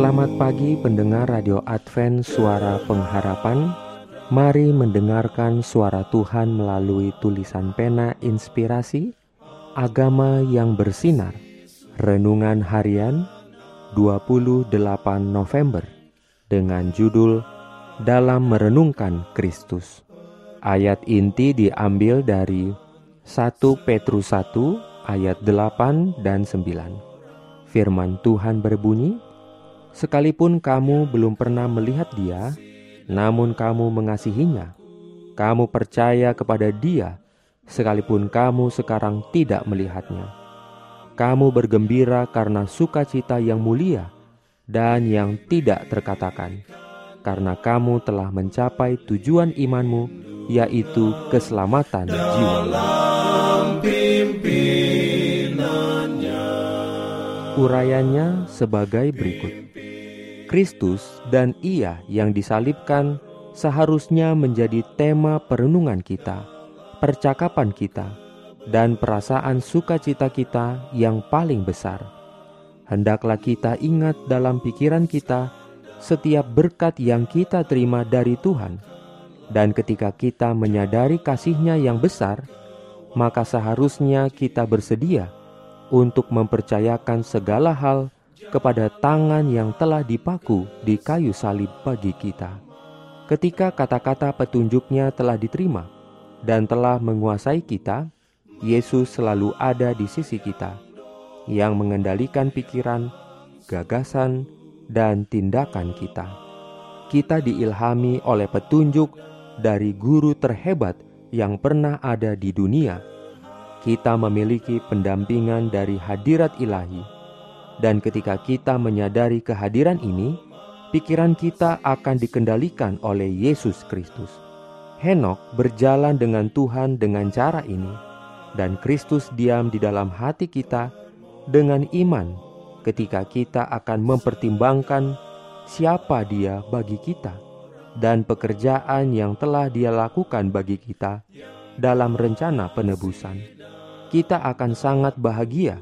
Selamat pagi pendengar Radio Advent Suara Pengharapan. Mari mendengarkan suara Tuhan melalui tulisan pena inspirasi Agama yang bersinar. Renungan harian 28 November Dengan judul Dalam Merenungkan Kristus. Ayat inti diambil dari 1 Petrus 1 ayat 8 dan 9 Firman Tuhan berbunyi, Sekalipun kamu belum pernah melihat Dia, namun kamu mengasihinya. Kamu percaya kepada Dia, sekalipun kamu sekarang tidak melihatnya. Kamu bergembira karena sukacita yang mulia dan yang tidak terkatakan, karena kamu telah mencapai tujuan imanmu, yaitu keselamatan jiwa. Urayanya sebagai berikut. Kristus dan Ia yang disalibkan seharusnya menjadi tema perenungan kita, percakapan kita, dan perasaan sukacita kita yang paling besar. Hendaklah kita ingat dalam pikiran kita setiap berkat yang kita terima dari Tuhan, dan ketika kita menyadari kasih-Nya yang besar, maka seharusnya kita bersedia untuk mempercayakan segala hal kepada tangan yang telah dipaku di kayu salib bagi kita. Ketika kata-kata petunjuknya telah diterima dan telah menguasai kita, Yesus selalu ada di sisi kita, yang mengendalikan pikiran, gagasan, dan tindakan kita. Kita diilhami oleh petunjuk dari guru terhebat yang pernah ada di dunia. Kita memiliki pendampingan dari hadirat ilahi dan ketika kita menyadari kehadiran ini, pikiran kita akan dikendalikan oleh Yesus Kristus. Henok berjalan dengan Tuhan dengan cara ini, dan Kristus diam di dalam hati kita dengan iman ketika kita akan mempertimbangkan siapa Dia bagi kita dan pekerjaan yang telah Dia lakukan bagi kita dalam rencana penebusan. Kita akan sangat bahagia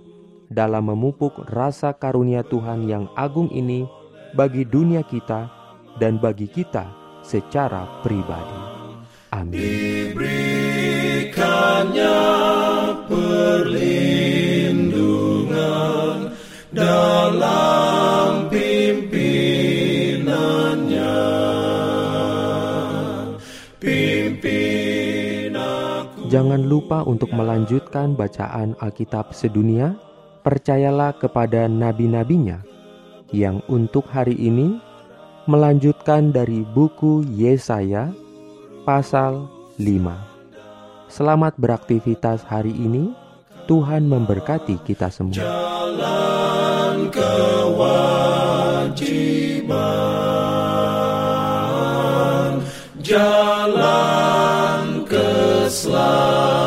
dalam memupuk rasa karunia Tuhan yang agung ini bagi dunia kita dan bagi kita secara pribadi. Amin. Diberikannya perlindungan dalam pimpinannya. Pimpin aku. Jangan lupa untuk melanjutkan bacaan Alkitab sedunia percayalah kepada nabi-nabinya yang untuk hari ini melanjutkan dari buku Yesaya pasal 5. Selamat beraktivitas hari ini. Tuhan memberkati kita semua. Jalan kewajiban, jalan keselamatan.